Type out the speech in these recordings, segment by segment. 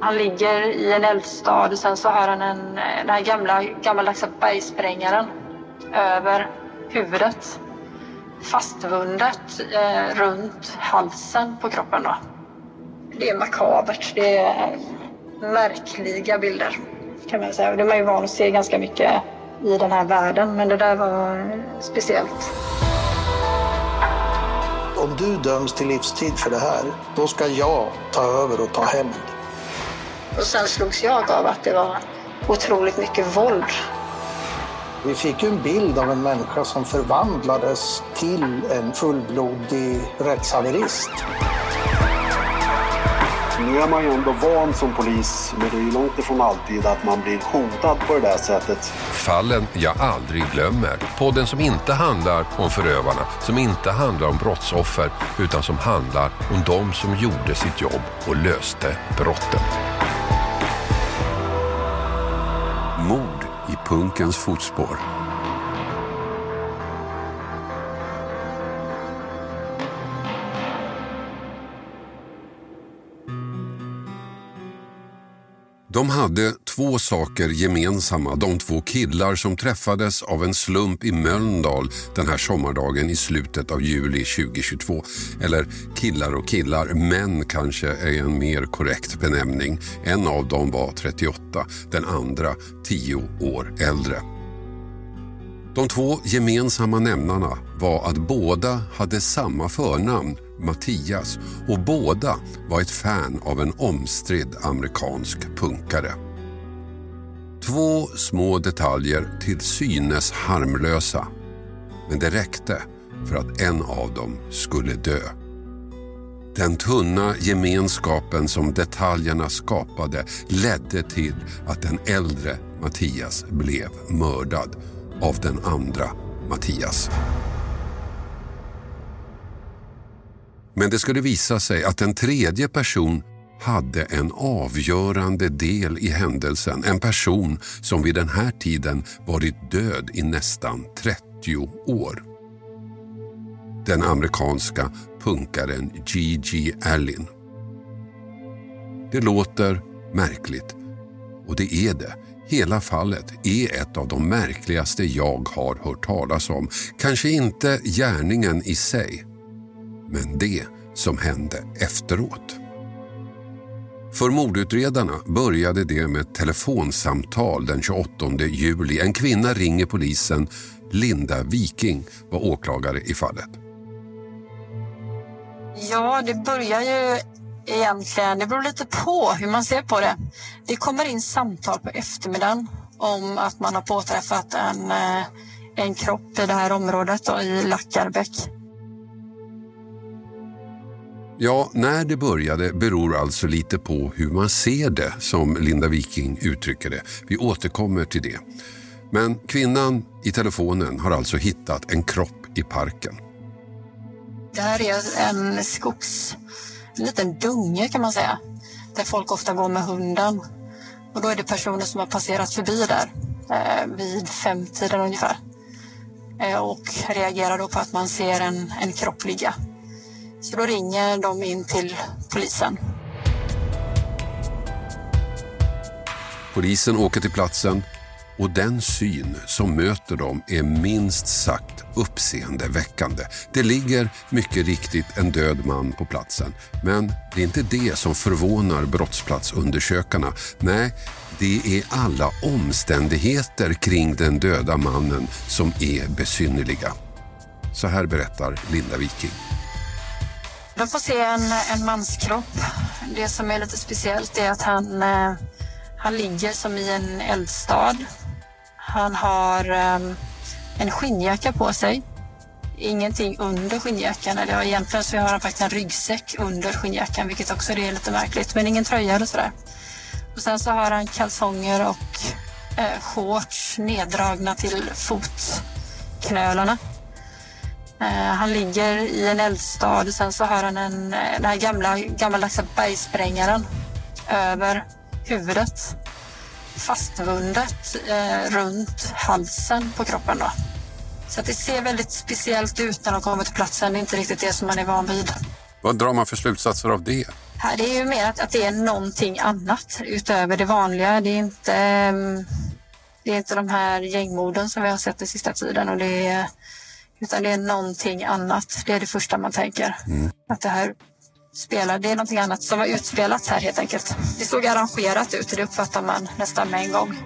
Han ligger i en eldstad och sen så har han en, den här gamla, gammaldags bergsprängaren över huvudet. Fastvundet eh, runt halsen på kroppen. Då. Det är makabert. Det är märkliga bilder kan man säga. Det är man ju van att se ganska mycket i den här världen men det där var speciellt. Om du döms till livstid för det här, då ska jag ta över och ta hämnd. Och sen slogs jag av att det var otroligt mycket våld. Vi fick ju en bild av en människa som förvandlades till en fullblodig rättshaverist. Nu är man ju ändå van som polis, men det är ju långt ifrån alltid att man blir hotad på det där sättet. Fallen jag aldrig glömmer. Podden som inte handlar om förövarna, som inte handlar om brottsoffer, utan som handlar om de som gjorde sitt jobb och löste brotten. Punkens fotspår. De hade två saker gemensamma, de två killar som träffades av en slump i Mölndal den här sommardagen i slutet av juli 2022. Eller killar och killar, män kanske är en mer korrekt benämning. En av dem var 38, den andra 10 år äldre. De två gemensamma nämnarna var att båda hade samma förnamn, Mattias, och båda var ett fan av en omstridd amerikansk punkare. Två små detaljer till synes harmlösa, men det räckte för att en av dem skulle dö. Den tunna gemenskapen som detaljerna skapade ledde till att den äldre Mattias blev mördad av den andra Mattias. Men det skulle visa sig att en tredje person hade en avgörande del i händelsen. En person som vid den här tiden varit död i nästan 30 år. Den amerikanska punkaren Gigi Allin. Det låter märkligt och det är det. Hela fallet är ett av de märkligaste jag har hört talas om. Kanske inte gärningen i sig, men det som hände efteråt. För mordutredarna började det med ett telefonsamtal den 28 juli. En kvinna ringer polisen. Linda Viking var åklagare i fallet. Ja, det börjar ju egentligen, det beror lite på hur man ser på det. Det kommer in samtal på eftermiddagen om att man har påträffat en, eh, en kropp i det här området då, i Lackarbäck. Ja, när det började beror alltså lite på hur man ser det, som Linda Viking uttrycker det. Vi återkommer till det. Men kvinnan i telefonen har alltså hittat en kropp i parken. Det här är en skogs... En liten dunge kan man säga. Där folk ofta går med hunden. Och då är det personer som har passerat förbi där eh, vid femtiden ungefär. Eh, och reagerar då på att man ser en, en kropp ligga. Så då ringer de in till polisen. Polisen åker till platsen och den syn som möter dem är minst sagt uppseendeväckande. Det ligger mycket riktigt en död man på platsen. Men det är inte det som förvånar brottsplatsundersökarna. Nej, det är alla omständigheter kring den döda mannen som är besynnerliga. Så här berättar Linda Viking. De får se en, en manskropp. Det som är lite speciellt är att han, eh, han ligger som i en eldstad. Han har eh, en skinnjacka på sig. Ingenting under skinnjackan. Eller egentligen så har han faktiskt en ryggsäck under skinnjackan, vilket också är lite märkligt. Men ingen tröja eller sådär. Och sen så har han kalsonger och eh, shorts neddragna till fotknölarna. Eh, han ligger i en eldstad och sen så har han en, eh, den här gamla, gammaldags bergsprängaren över huvudet. Fastvundet eh, runt halsen på kroppen. Då. Så att det ser väldigt speciellt ut när de kommer till platsen. Det är inte riktigt det som man är van vid. Vad drar man för slutsatser av det? Det är ju mer att, att det är någonting annat utöver det vanliga. Det är inte, ehm, det är inte de här gängmorden som vi har sett den sista tiden. Och det är, utan det är någonting annat. Det är det första man tänker. Mm. Att det här spelar, det är någonting annat som har utspelats här helt enkelt. Det såg arrangerat ut, det uppfattar man nästan med en gång.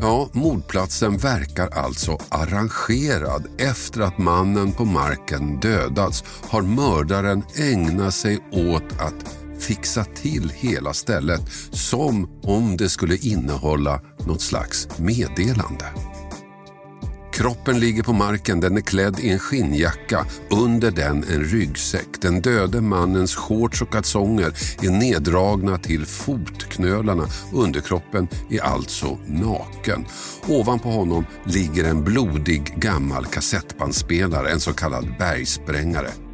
Ja, mordplatsen verkar alltså arrangerad. Efter att mannen på marken dödats har mördaren ägnat sig åt att fixa till hela stället som om det skulle innehålla något slags meddelande. Kroppen ligger på marken, den är klädd i en skinnjacka. Under den en ryggsäck. Den döde mannens shorts och kalsonger är neddragna till fotknölarna. Underkroppen är alltså naken. Ovanpå honom ligger en blodig gammal kassettbandspelare, en så kallad bergsprängare.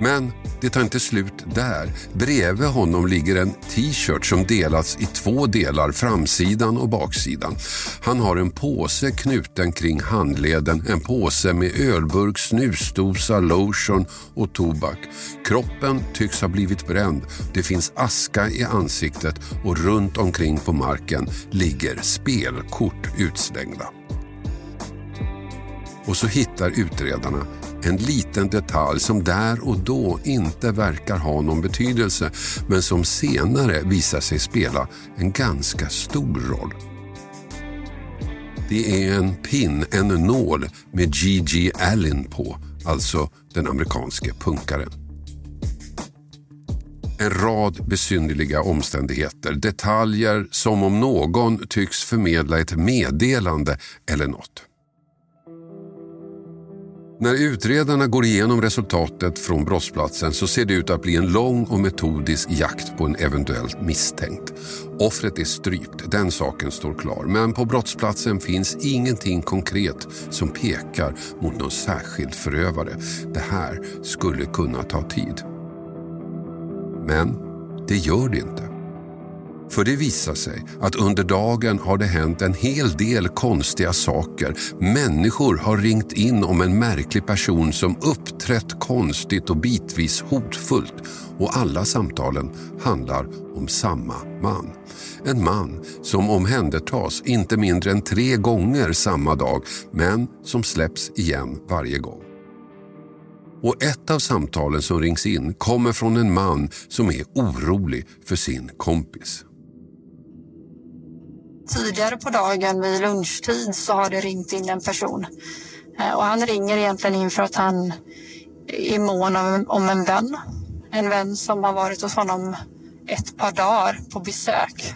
Men det tar inte slut där. Bredvid honom ligger en t-shirt som delats i två delar, framsidan och baksidan. Han har en påse knuten kring handleden, en påse med ölburk, snusdosa, lotion och tobak. Kroppen tycks ha blivit bränd. Det finns aska i ansiktet och runt omkring på marken ligger spelkort utslängda. Och så hittar utredarna en liten detalj som där och då inte verkar ha någon betydelse men som senare visar sig spela en ganska stor roll. Det är en pin, en nål med G.G. Allen på, alltså den amerikanske punkaren. En rad besynnerliga omständigheter, detaljer som om någon tycks förmedla ett meddelande eller något. När utredarna går igenom resultatet från brottsplatsen så ser det ut att bli en lång och metodisk jakt på en eventuellt misstänkt. Offret är strypt, den saken står klar. Men på brottsplatsen finns ingenting konkret som pekar mot någon särskild förövare. Det här skulle kunna ta tid. Men det gör det inte. För det visar sig att under dagen har det hänt en hel del konstiga saker. Människor har ringt in om en märklig person som uppträtt konstigt och bitvis hotfullt. Och alla samtalen handlar om samma man. En man som omhändertas inte mindre än tre gånger samma dag men som släpps igen varje gång. Och ett av samtalen som rings in kommer från en man som är orolig för sin kompis. Tidigare på dagen vid lunchtid så har det ringt in en person. Eh, och han ringer egentligen in för att han är mån om en vän. En vän som har varit hos honom ett par dagar på besök.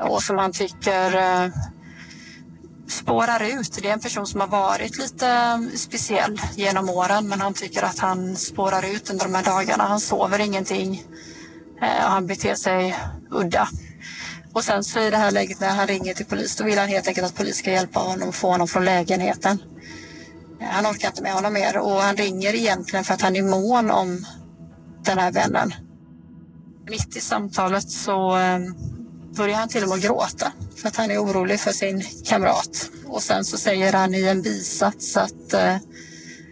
Och som han tycker eh, spårar ut. Det är en person som har varit lite speciell genom åren men han tycker att han spårar ut under de här dagarna. Han sover ingenting eh, och han beter sig udda. Och sen så i det här läget när han ringer till polis då vill han helt enkelt att polis ska hjälpa honom och få honom från lägenheten. Han orkar inte med honom mer och han ringer egentligen för att han är mån om den här vännen. Mitt i samtalet så eh, börjar han till och med gråta för att han är orolig för sin kamrat. Och sen så säger han i en bisats att eh,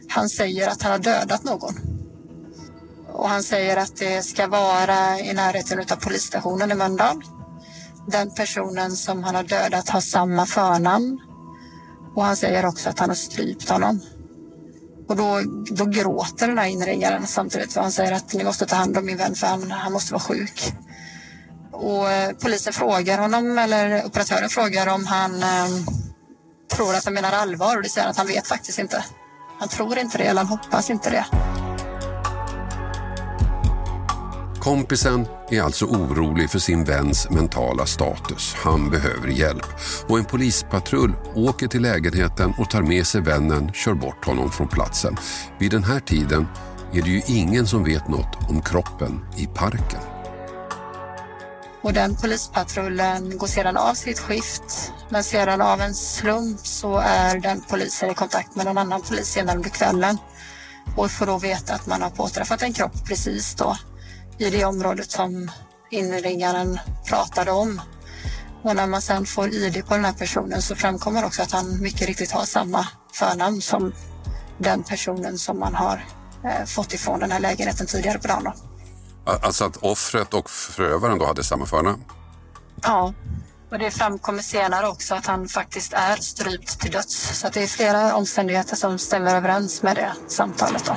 han säger att han har dödat någon. Och han säger att det ska vara i närheten av polisstationen i Mölndal den personen som han har dödat har samma förnamn. Och han säger också att han har strypt honom. Och då, då gråter den här inringaren samtidigt för han säger att ni måste ta hand om min vän för han, han måste vara sjuk. Och eh, polisen frågar honom, eller operatören frågar om han eh, tror att han menar allvar och det säger att han vet faktiskt inte. Han tror inte det eller han hoppas inte det. Kompisen är alltså orolig för sin väns mentala status. Han behöver hjälp. Och en polispatrull åker till lägenheten och tar med sig vännen, kör bort honom från platsen. Vid den här tiden är det ju ingen som vet något om kroppen i parken. Och den polispatrullen går sedan av sitt skift. Men sedan av en slump så är den polisen i kontakt med någon annan polis senare under kvällen. Och får då veta att man har påträffat en kropp precis då i det området som inringaren pratade om. Och när man sen får ID på den här personen så framkommer också att han mycket riktigt har samma förnamn som den personen som man har eh, fått ifrån den här lägenheten tidigare på dagen. Alltså att offret och förövaren då hade samma förnamn? Ja, och det framkommer senare också att han faktiskt är strypt till döds. Så det är flera omständigheter som stämmer överens med det samtalet. Då.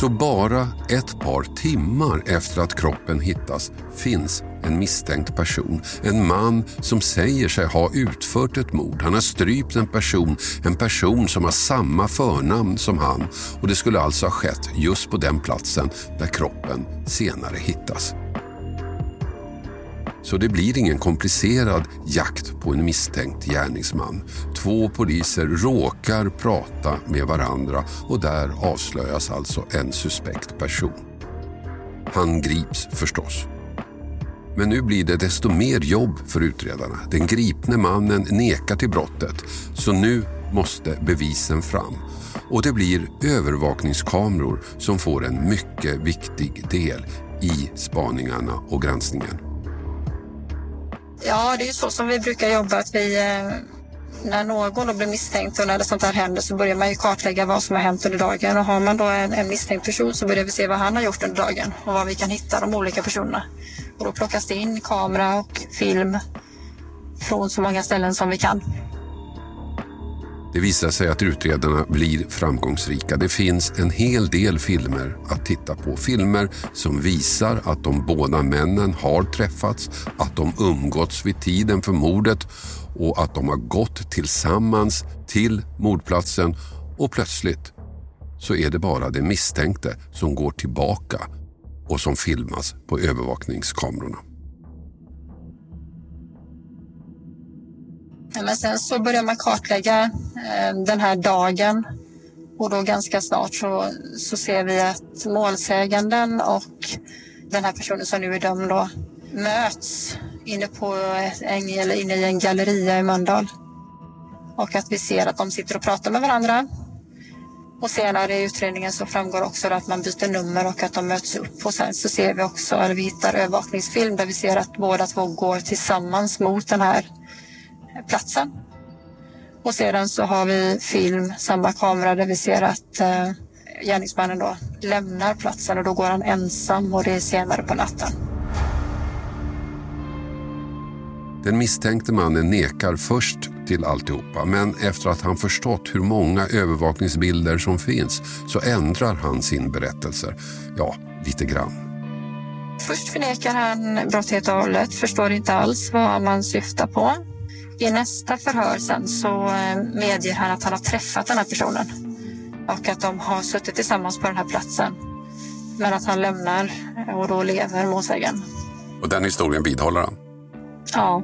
Så bara ett par timmar efter att kroppen hittas finns en misstänkt person. En man som säger sig ha utfört ett mord. Han har strypt en person, en person som har samma förnamn som han. Och det skulle alltså ha skett just på den platsen där kroppen senare hittas. Så det blir ingen komplicerad jakt på en misstänkt gärningsman. Två poliser råkar prata med varandra och där avslöjas alltså en suspekt person. Han grips förstås. Men nu blir det desto mer jobb för utredarna. Den gripne mannen nekar till brottet, så nu måste bevisen fram. Och det blir övervakningskameror som får en mycket viktig del i spaningarna och granskningen. Ja, det är ju så som vi brukar jobba. Att vi, eh, när någon då blir misstänkt och när det sånt här händer så börjar man ju kartlägga vad som har hänt under dagen. Och har man då en, en misstänkt person så börjar vi se vad han har gjort under dagen och vad vi kan hitta de olika personerna. Och då plockas det in kamera och film från så många ställen som vi kan. Det visar sig att utredarna blir framgångsrika. Det finns en hel del filmer att titta på. Filmer som visar att de båda männen har träffats, att de umgåtts vid tiden för mordet och att de har gått tillsammans till mordplatsen och plötsligt så är det bara den misstänkte som går tillbaka och som filmas på övervakningskamerorna. Men sen så börjar man kartlägga eh, den här dagen och då ganska snart så, så ser vi att målsäganden och den här personen som nu är dömd då möts inne, på en, eller inne i en galleria i Mölndal. Och att vi ser att de sitter och pratar med varandra. Och senare i utredningen så framgår också att man byter nummer och att de möts upp. Och sen så ser vi också, eller vi hittar övervakningsfilm där vi ser att båda två går tillsammans mot den här platsen. Och sedan så har vi film, samma kamera där vi ser att eh, gärningsmannen då lämnar platsen och då går han ensam och det är senare på natten. Den misstänkte mannen nekar först till alltihopa men efter att han förstått hur många övervakningsbilder som finns så ändrar han sin berättelse. Ja, lite grann. Först förnekar han brott helt och hållet, förstår inte alls vad man syftar på. I nästa förhör sen så eh, medger han att han har träffat den här personen och att de har suttit tillsammans på den här platsen. Men att han lämnar och då lever målsägaren. Och den historien vidhåller han? Ja.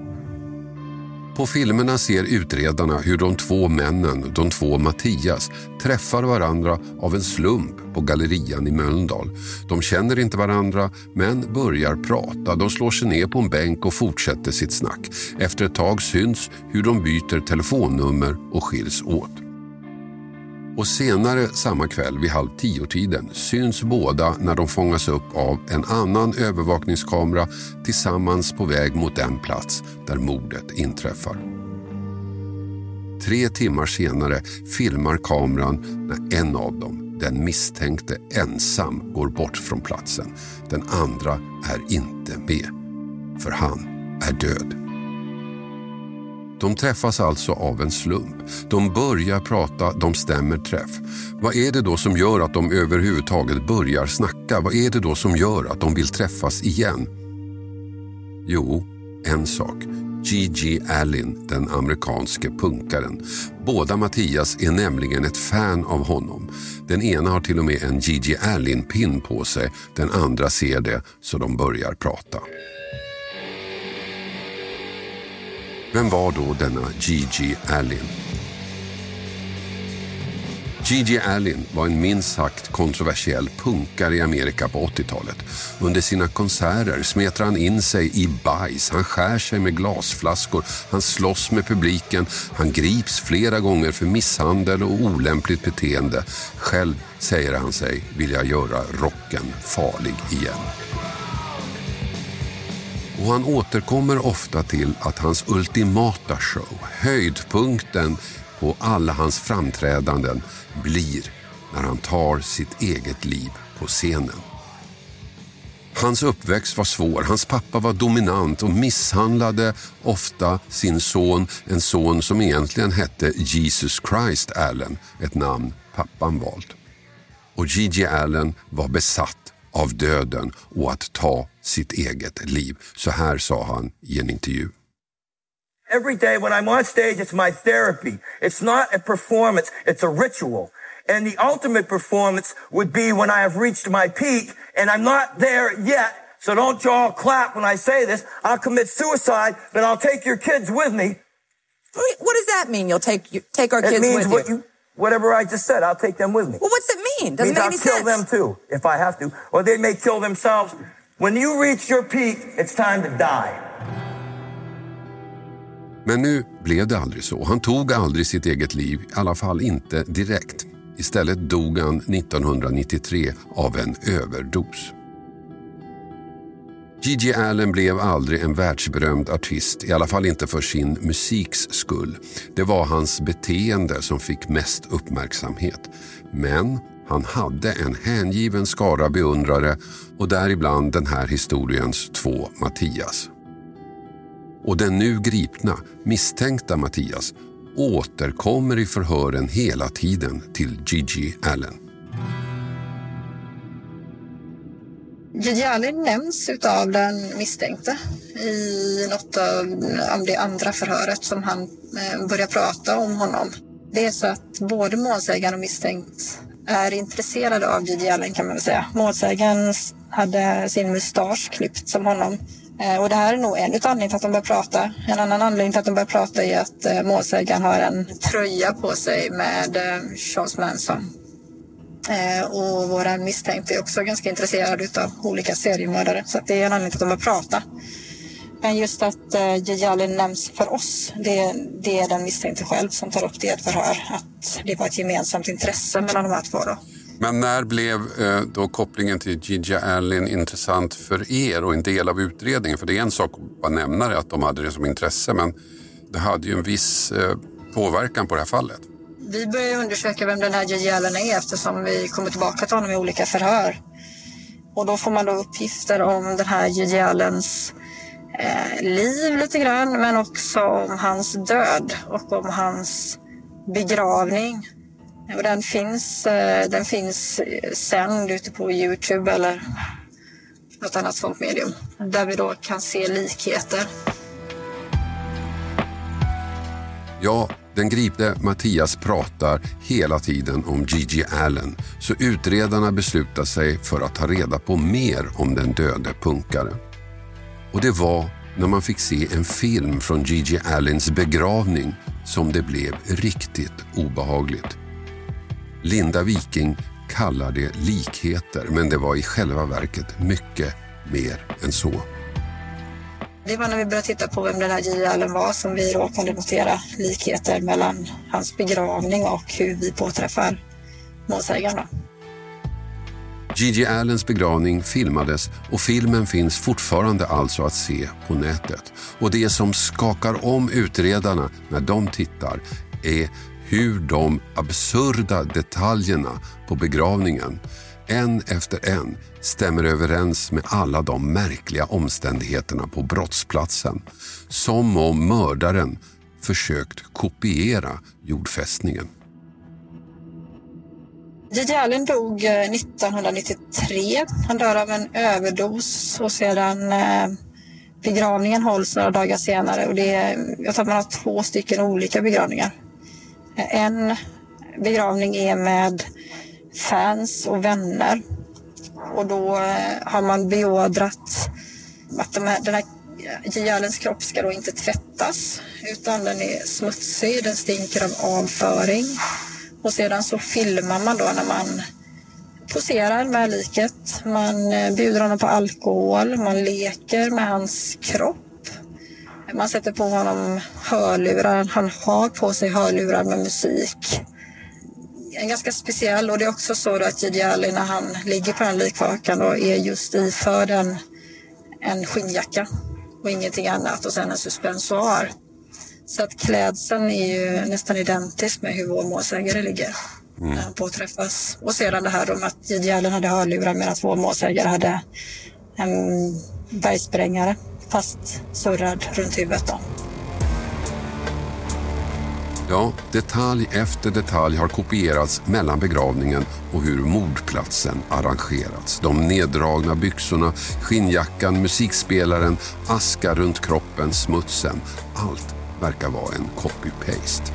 På filmerna ser utredarna hur de två männen, de två Mattias, träffar varandra av en slump på gallerian i Mölndal. De känner inte varandra men börjar prata. De slår sig ner på en bänk och fortsätter sitt snack. Efter ett tag syns hur de byter telefonnummer och skiljs åt. Och senare samma kväll vid halv tio-tiden syns båda när de fångas upp av en annan övervakningskamera tillsammans på väg mot den plats där mordet inträffar. Tre timmar senare filmar kameran när en av dem, den misstänkte, ensam går bort från platsen. Den andra är inte med. för han är död. De träffas alltså av en slump. De börjar prata, de stämmer träff. Vad är det då som gör att de överhuvudtaget börjar snacka? Vad är det då som gör att de vill träffas igen? Jo, en sak. Gigi Allin, den amerikanske punkaren. Båda Mattias är nämligen ett fan av honom. Den ena har till och med en Gigi Allin-pin på sig. Den andra ser det, så de börjar prata. Vem var då denna Gigi Allin? Gigi Allin var en minst sagt kontroversiell punkare i Amerika på 80-talet. Under sina konserter smetar han in sig i bajs, han skär sig med glasflaskor, han slåss med publiken, han grips flera gånger för misshandel och olämpligt beteende. Själv säger han sig vilja göra rocken farlig igen. Och han återkommer ofta till att hans ultimata show, höjdpunkten på alla hans framträdanden, blir när han tar sitt eget liv på scenen. Hans uppväxt var svår. Hans pappa var dominant och misshandlade ofta sin son, en son som egentligen hette Jesus Christ Allen, ett namn pappan valt. Och Gigi Allen var besatt av döden och att ta sitt eget liv. Så här sa han i en intervju. Every day when I'm on stage, it's my therapy. It's not a performance, it's a ritual. And the ultimate performance would be when I have reached my peak, and I'm not there yet. So don't you all clap when I say this. I'll commit suicide, but I'll take your kids with me. What does that mean? You'll take you, take our it kids means with what you? you. Whatever I just said, I'll take them with me. Well, what's it mean? Doesn't means make I'll any kill sense. them too if I have to, or they may kill themselves. When you reach your peak, it's time to die. Men nu blev det aldrig så. Han tog aldrig sitt eget liv, i alla fall inte direkt. Istället dog han 1993 av en överdos. Gigi Allen blev aldrig en världsberömd artist, i alla fall inte för sin musiks skull. Det var hans beteende som fick mest uppmärksamhet. Men han hade en hängiven skara beundrare och däribland den här historiens två Mattias. Och den nu gripna, misstänkta Mattias återkommer i förhören hela tiden till Gigi Allen. Gigi Allen nämns av den misstänkte i något av det andra förhöret som han eh, börjar prata om honom. Det är så att både målsägaren och misstänkt är intresserade av Gigi Allen kan man väl säga. Målsägaren hade sin mustasch klippt som honom eh, och det här är nog en av anledningarna till att de börjar prata. En annan anledning till att de börjar prata är att eh, målsägaren har en tröja på sig med eh, Charles Manson. Och våra misstänkta är också ganska intresserade av olika seriemördare. Så det är en anledning till att de börjar prata. Men just att Jejali nämns för oss, det, det är den misstänkte själv som tar upp det i ett förhör. Att det var ett gemensamt intresse mellan de här två. Då. Men när blev eh, då kopplingen till Gigi Allen intressant för er och en del av utredningen? För det är en sak att bara nämna det, att de hade det som intresse, men det hade ju en viss eh, påverkan på det här fallet. Vi börjar undersöka vem den här Gigi Allen är eftersom vi kommer tillbaka till honom i olika förhör. Och då får man då uppgifter om den här Gigi Allens eh, liv lite grann, men också om hans död och om hans begravning. Och den finns, eh, den finns eh, sänd ute på Youtube eller något annat sånt medium där vi då kan se likheter. Ja, den gripne Mattias pratar hela tiden om Gigi Allen så utredarna beslutar sig för att ta reda på mer om den döde punkaren. Och det var när man fick se en film från Gigi Allens begravning som det blev riktigt obehagligt. Linda Viking kallar det likheter men det var i själva verket mycket mer än så. Det var när vi började titta på vem den här J. Allen var som vi då kunde notera likheter mellan hans begravning och hur vi påträffar målsägaren. Gigi Allens begravning filmades och filmen finns fortfarande alltså att se på nätet. Och det som skakar om utredarna när de tittar är hur de absurda detaljerna på begravningen en efter en stämmer överens med alla de märkliga omständigheterna på brottsplatsen. Som om mördaren försökt kopiera jordfästningen. Gigi Allen dog eh, 1993. Han dör av en överdos och sedan eh, begravningen hålls några dagar senare. Och det är, jag tror att man har två stycken olika begravningar. Eh, en begravning är med fans och vänner och då har man beordrat att de här, den här Gigi Allens kropp ska då inte tvättas utan den är smutsig, den stinker av avföring. Och sedan så filmar man då när man poserar med liket. Man eh, bjuder honom på alkohol, man leker med hans kropp. Man sätter på honom hörlurar, han har på sig hörlurar med musik. En ganska speciell och det är också så att Gigi Ali när han ligger på den likvakan då är just iförd en, en skinnjacka och ingenting annat och sen en suspensoar. Så att klädseln är ju nästan identisk med hur vår målsägare ligger Mm. när han påträffas. Och sedan det här om att Gigi Allen hade hörlurar medan vår målsägare hade en bergsprängare fast surrad runt huvudet. Då. Ja, detalj efter detalj har kopierats mellan begravningen och hur mordplatsen arrangerats. De neddragna byxorna, skinnjackan, musikspelaren, aska runt kroppen, smutsen. Allt verkar vara en copy-paste.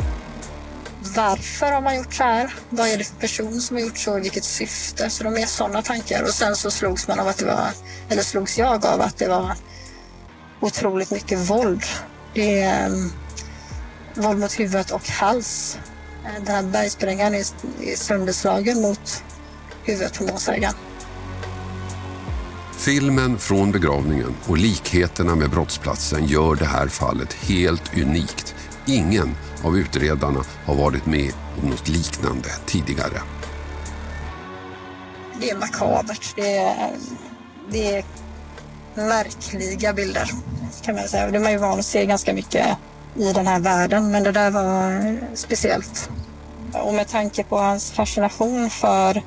Varför har man gjort så här? Vad är det för person som har gjort så? I vilket syfte? Så de är sådana tankar. Och sen så slogs man av att det var, eller slogs jag av att det var otroligt mycket våld. Det är um, våld mot huvudet och hals. Eh, den här bergsprängaren är, är sönderslagen mot huvudet på målsägaren. Filmen från begravningen och likheterna med brottsplatsen gör det här fallet helt unikt. Ingen av utredarna har varit med om något liknande tidigare. Det är makabert. Det är, det är märkliga bilder kan man säga. Det är man ju van att se ganska mycket i den här världen men det där var speciellt. Och med tanke på hans fascination för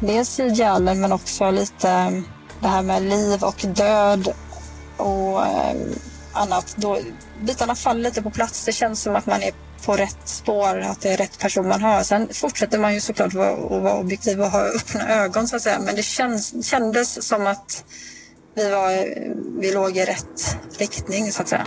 dels Gigi Allen men också lite det här med liv och död och ehm, annat. Då, bitarna faller lite på plats. Det känns som att man är på rätt spår, att det är rätt person man har. Sen fortsätter man ju såklart att vara, att vara objektiv och ha öppna ögon så att säga. Men det känns, kändes som att vi, var, vi låg i rätt riktning så att säga.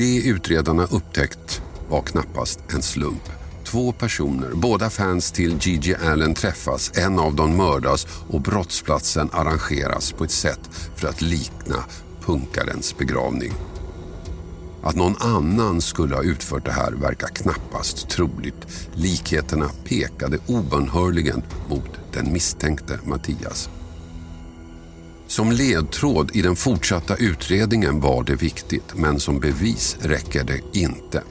Det utredarna upptäckt var knappast en slump. Två personer, båda fans till Gigi Allen träffas, en av dem mördas och brottsplatsen arrangeras på ett sätt för att likna punkarens begravning. Att någon annan skulle ha utfört det här verkar knappast troligt. Likheterna pekade obönhörligen mot den misstänkte Mattias. Som ledtråd i den fortsatta utredningen var det viktigt, men som bevis räcker det inte.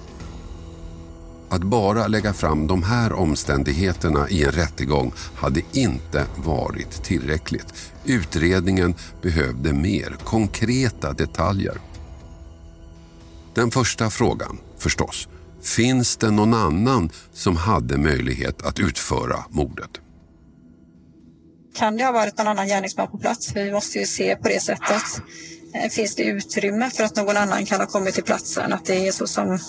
Att bara lägga fram de här omständigheterna i en rättegång hade inte varit tillräckligt. Utredningen behövde mer konkreta detaljer. Den första frågan, förstås. Finns det någon annan som hade möjlighet att utföra mordet? Kan det ha varit någon annan gärningsman på plats? Vi måste ju se på det sättet. Eh, finns det utrymme för att någon annan kan ha kommit till platsen? Att det är så som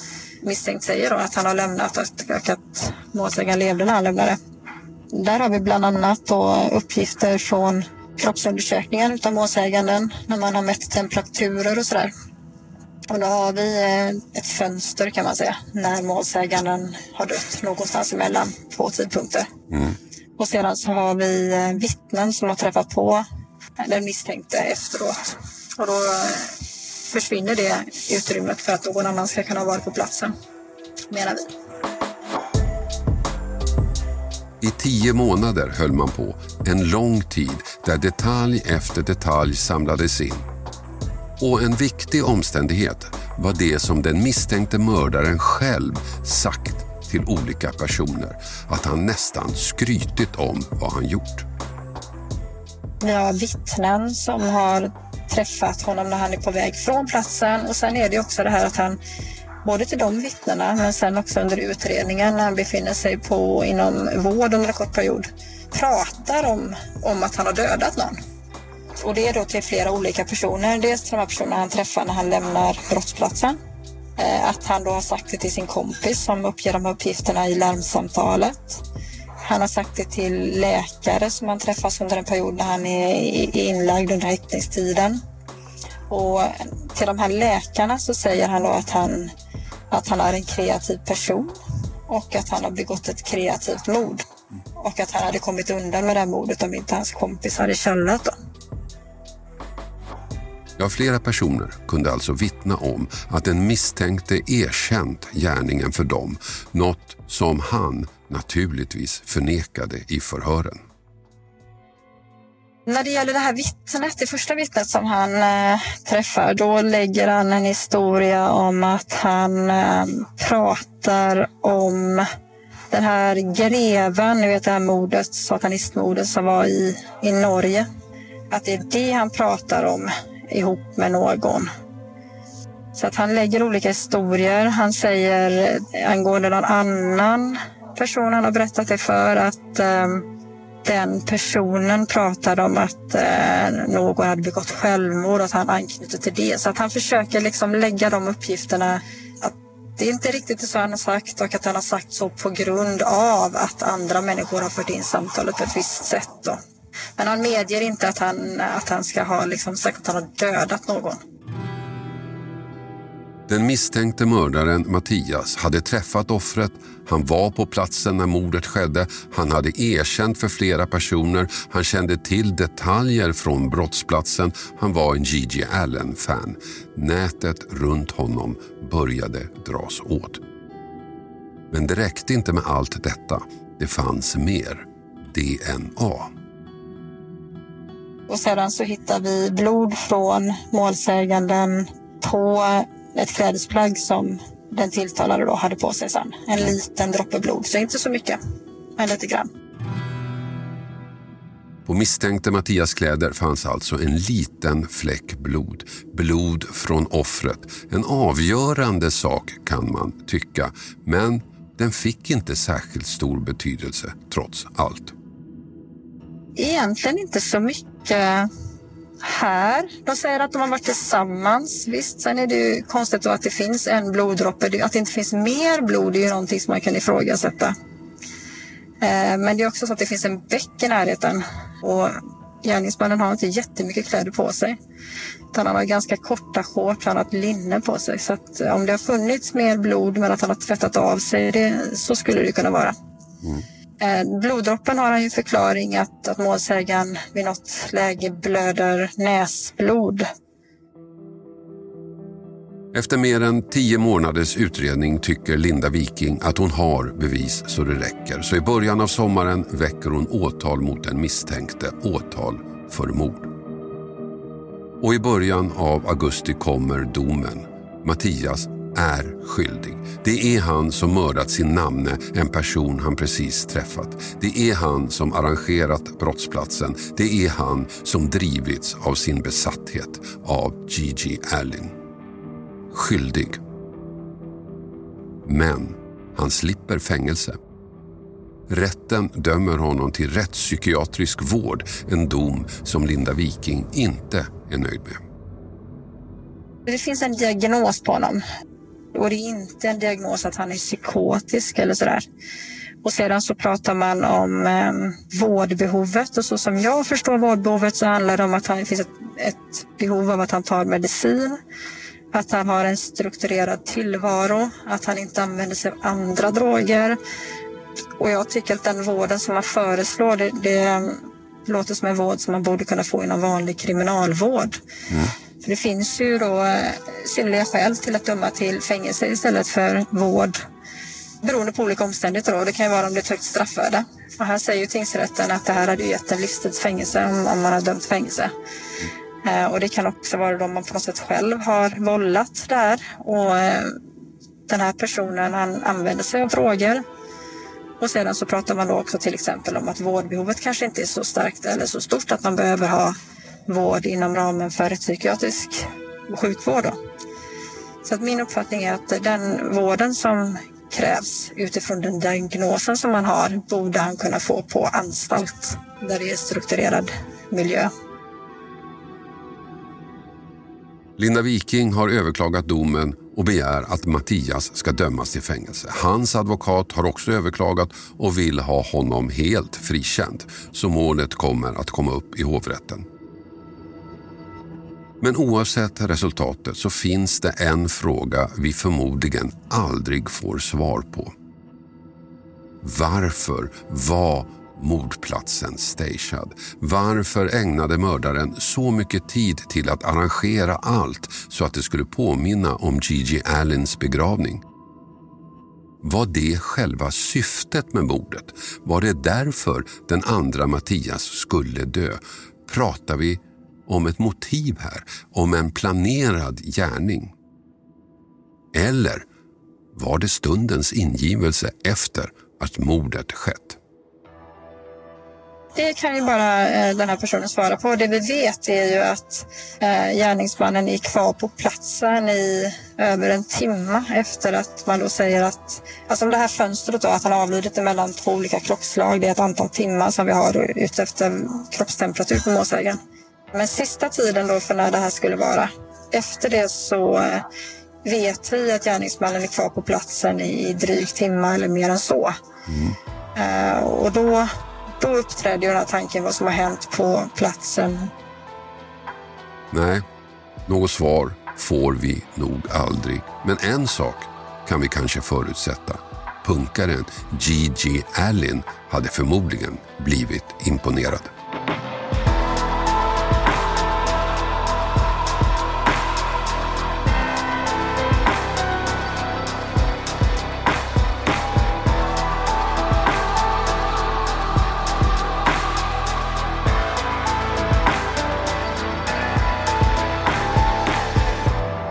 misstänkt säger då, att han har lämnat och att målsägaren levde när han lämnade. Där har vi bland annat då uppgifter från kroppsundersökningen utav målsäganden när man har mätt temperaturer och sådär. Och då har vi eh, ett fönster kan man säga när målsäganden har dött någonstans emellan två tidpunkter. Mm. Och sedan så har vi eh, vittnen som har träffat på den misstänkte efteråt. Och då eh, försvinner det utrymmet för att någon annan ska kunna vara på platsen, menar vi. I tio månader höll man på, en lång tid där detalj efter detalj samlades in. Och en viktig omständighet var det som den misstänkte mördaren själv sagt till olika personer. Att han nästan skrytit om vad han gjort. Vi har vittnen som har träffat honom när han är på väg från platsen och sen är det också det här att han både till de vittnena men sen också under utredningen när han befinner sig på, inom vård under en kort period pratar om, om att han har dödat någon. Och det är då till flera olika personer. Dels till de här personerna han träffar när han lämnar brottsplatsen. Eh, att han då har sagt det till sin kompis som uppger de här uppgifterna i larmsamtalet. Han har sagt det till läkare som han träffas under en period när han är inlagd under häktningstiden. Och till de här läkarna så säger han då att han, att han är en kreativ person och att han har begått ett kreativt mord. Och att han hade kommit undan med det här mordet om inte hans kompis hade tjallat dem. Ja, flera personer kunde alltså vittna om att den misstänkte erkänt gärningen för dem, något som han naturligtvis förnekade i förhören. När det gäller det här vittnet, det första vittnet som han eh, träffar, då lägger han en historia om att han eh, pratar om den här greven, ni vet det här mordet, satanistmordet som var i, i Norge. Att det är det han pratar om ihop med någon. Så att han lägger olika historier. Han säger angående någon annan person han har berättat det för att eh, den personen pratade om att eh, någon hade begått självmord och att han anknyter till det. Så att han försöker liksom lägga de uppgifterna att det är inte riktigt så han har sagt och att han har sagt så på grund av att andra människor har fört in samtalet på ett visst sätt. Då. Men han medger inte att han, att han ska ha liksom sagt att han har dödat någon. Den misstänkte mördaren Mattias hade träffat offret, han var på platsen när mordet skedde, han hade erkänt för flera personer, han kände till detaljer från brottsplatsen, han var en Gigi Allen-fan. Nätet runt honom började dras åt. Men det räckte inte med allt detta. Det fanns mer. DNA. Och sedan så hittar vi blod från målsäganden på ett klädesplagg som den tilltalade då hade på sig sen. En liten droppe blod, så inte så mycket, men lite grann. På misstänkte Mattias kläder fanns alltså en liten fläck blod. Blod från offret. En avgörande sak kan man tycka, men den fick inte särskilt stor betydelse trots allt. Egentligen inte så mycket Eh, här. De säger att de har varit tillsammans. Visst, sen är det ju konstigt att det finns en bloddroppe. Att det inte finns mer blod är ju någonting som man kan ifrågasätta. Eh, men det är också så att det finns en bäck i närheten och gärningsmannen har inte jättemycket kläder på sig. Utan han har ganska korta shorts, han har ett linne på sig. Så att eh, om det har funnits mer blod men att han har tvättat av sig, det, så skulle det kunna vara. Mm. Eh, Bloddroppen har han ju förklaring att, att målsägaren vid något läge blöder näsblod. Efter mer än tio månaders utredning tycker Linda Viking att hon har bevis så det räcker. Så i början av sommaren väcker hon åtal mot den misstänkte, åtal för mord. Och i början av augusti kommer domen. Mattias är skyldig. Det är han som mördat sin namne, en person han precis träffat. Det är han som arrangerat brottsplatsen. Det är han som drivits av sin besatthet av Gigi Allen. Skyldig. Men han slipper fängelse. Rätten dömer honom till rättspsykiatrisk vård, en dom som Linda Viking inte är nöjd med. Det finns en diagnos på honom och det är inte en diagnos att han är psykotisk eller sådär. Och sedan så pratar man om eh, vårdbehovet. Och så som jag förstår vårdbehovet så handlar det om att det finns ett, ett behov av att han tar medicin, att han har en strukturerad tillvaro, att han inte använder sig av andra droger. Och jag tycker att den vården som man föreslår, det, det låter som en vård som man borde kunna få inom vanlig kriminalvård. Mm. För det finns ju då eh, synnerliga skäl till att döma till fängelse istället för vård beroende på olika omständigheter. Då. Det kan ju vara om det är ett högt straffvärde. Och här säger ju tingsrätten att det här hade gett en livstidsfängelse om, om man har dömt fängelse. Eh, och det kan också vara då man på något sätt själv har vållat där och eh, den här personen han använder sig av droger. Och sedan så pratar man då också till exempel om att vårdbehovet kanske inte är så starkt eller så stort att man behöver ha vård inom ramen för ett psykiatrisk sjukvård. Då. Så att min uppfattning är att den vården som krävs utifrån den diagnosen som man har borde han kunna få på anstalt där det är strukturerad miljö. Linda Viking har överklagat domen och begär att Mattias ska dömas till fängelse. Hans advokat har också överklagat och vill ha honom helt frikänd. Så målet kommer att komma upp i hovrätten. Men oavsett resultatet så finns det en fråga vi förmodligen aldrig får svar på. Varför var mordplatsen stagead? Varför ägnade mördaren så mycket tid till att arrangera allt så att det skulle påminna om Gigi Allens begravning? Var det själva syftet med mordet? Var det därför den andra Mattias skulle dö? Pratar vi om ett motiv här, om en planerad gärning? Eller var det stundens ingivelse efter att mordet skett? Det kan ju bara eh, den här personen svara på. Det vi vet är ju att eh, gärningsmannen är kvar på platsen i över en timme efter att man då säger att, alltså det här fönstret då, att han avlidit mellan två olika klockslag, det är ett antal timmar som vi har utefter kroppstemperatur på målsägaren. Men sista tiden då för när det här skulle vara, efter det så eh, vet vi att gärningsmannen är kvar på platsen i drygt timme eller mer än så. Mm. Och då, då uppträdde ju den här tanken vad som har hänt på platsen. Nej, något svar får vi nog aldrig. Men en sak kan vi kanske förutsätta. Punkaren Gigi Allin hade förmodligen blivit imponerad.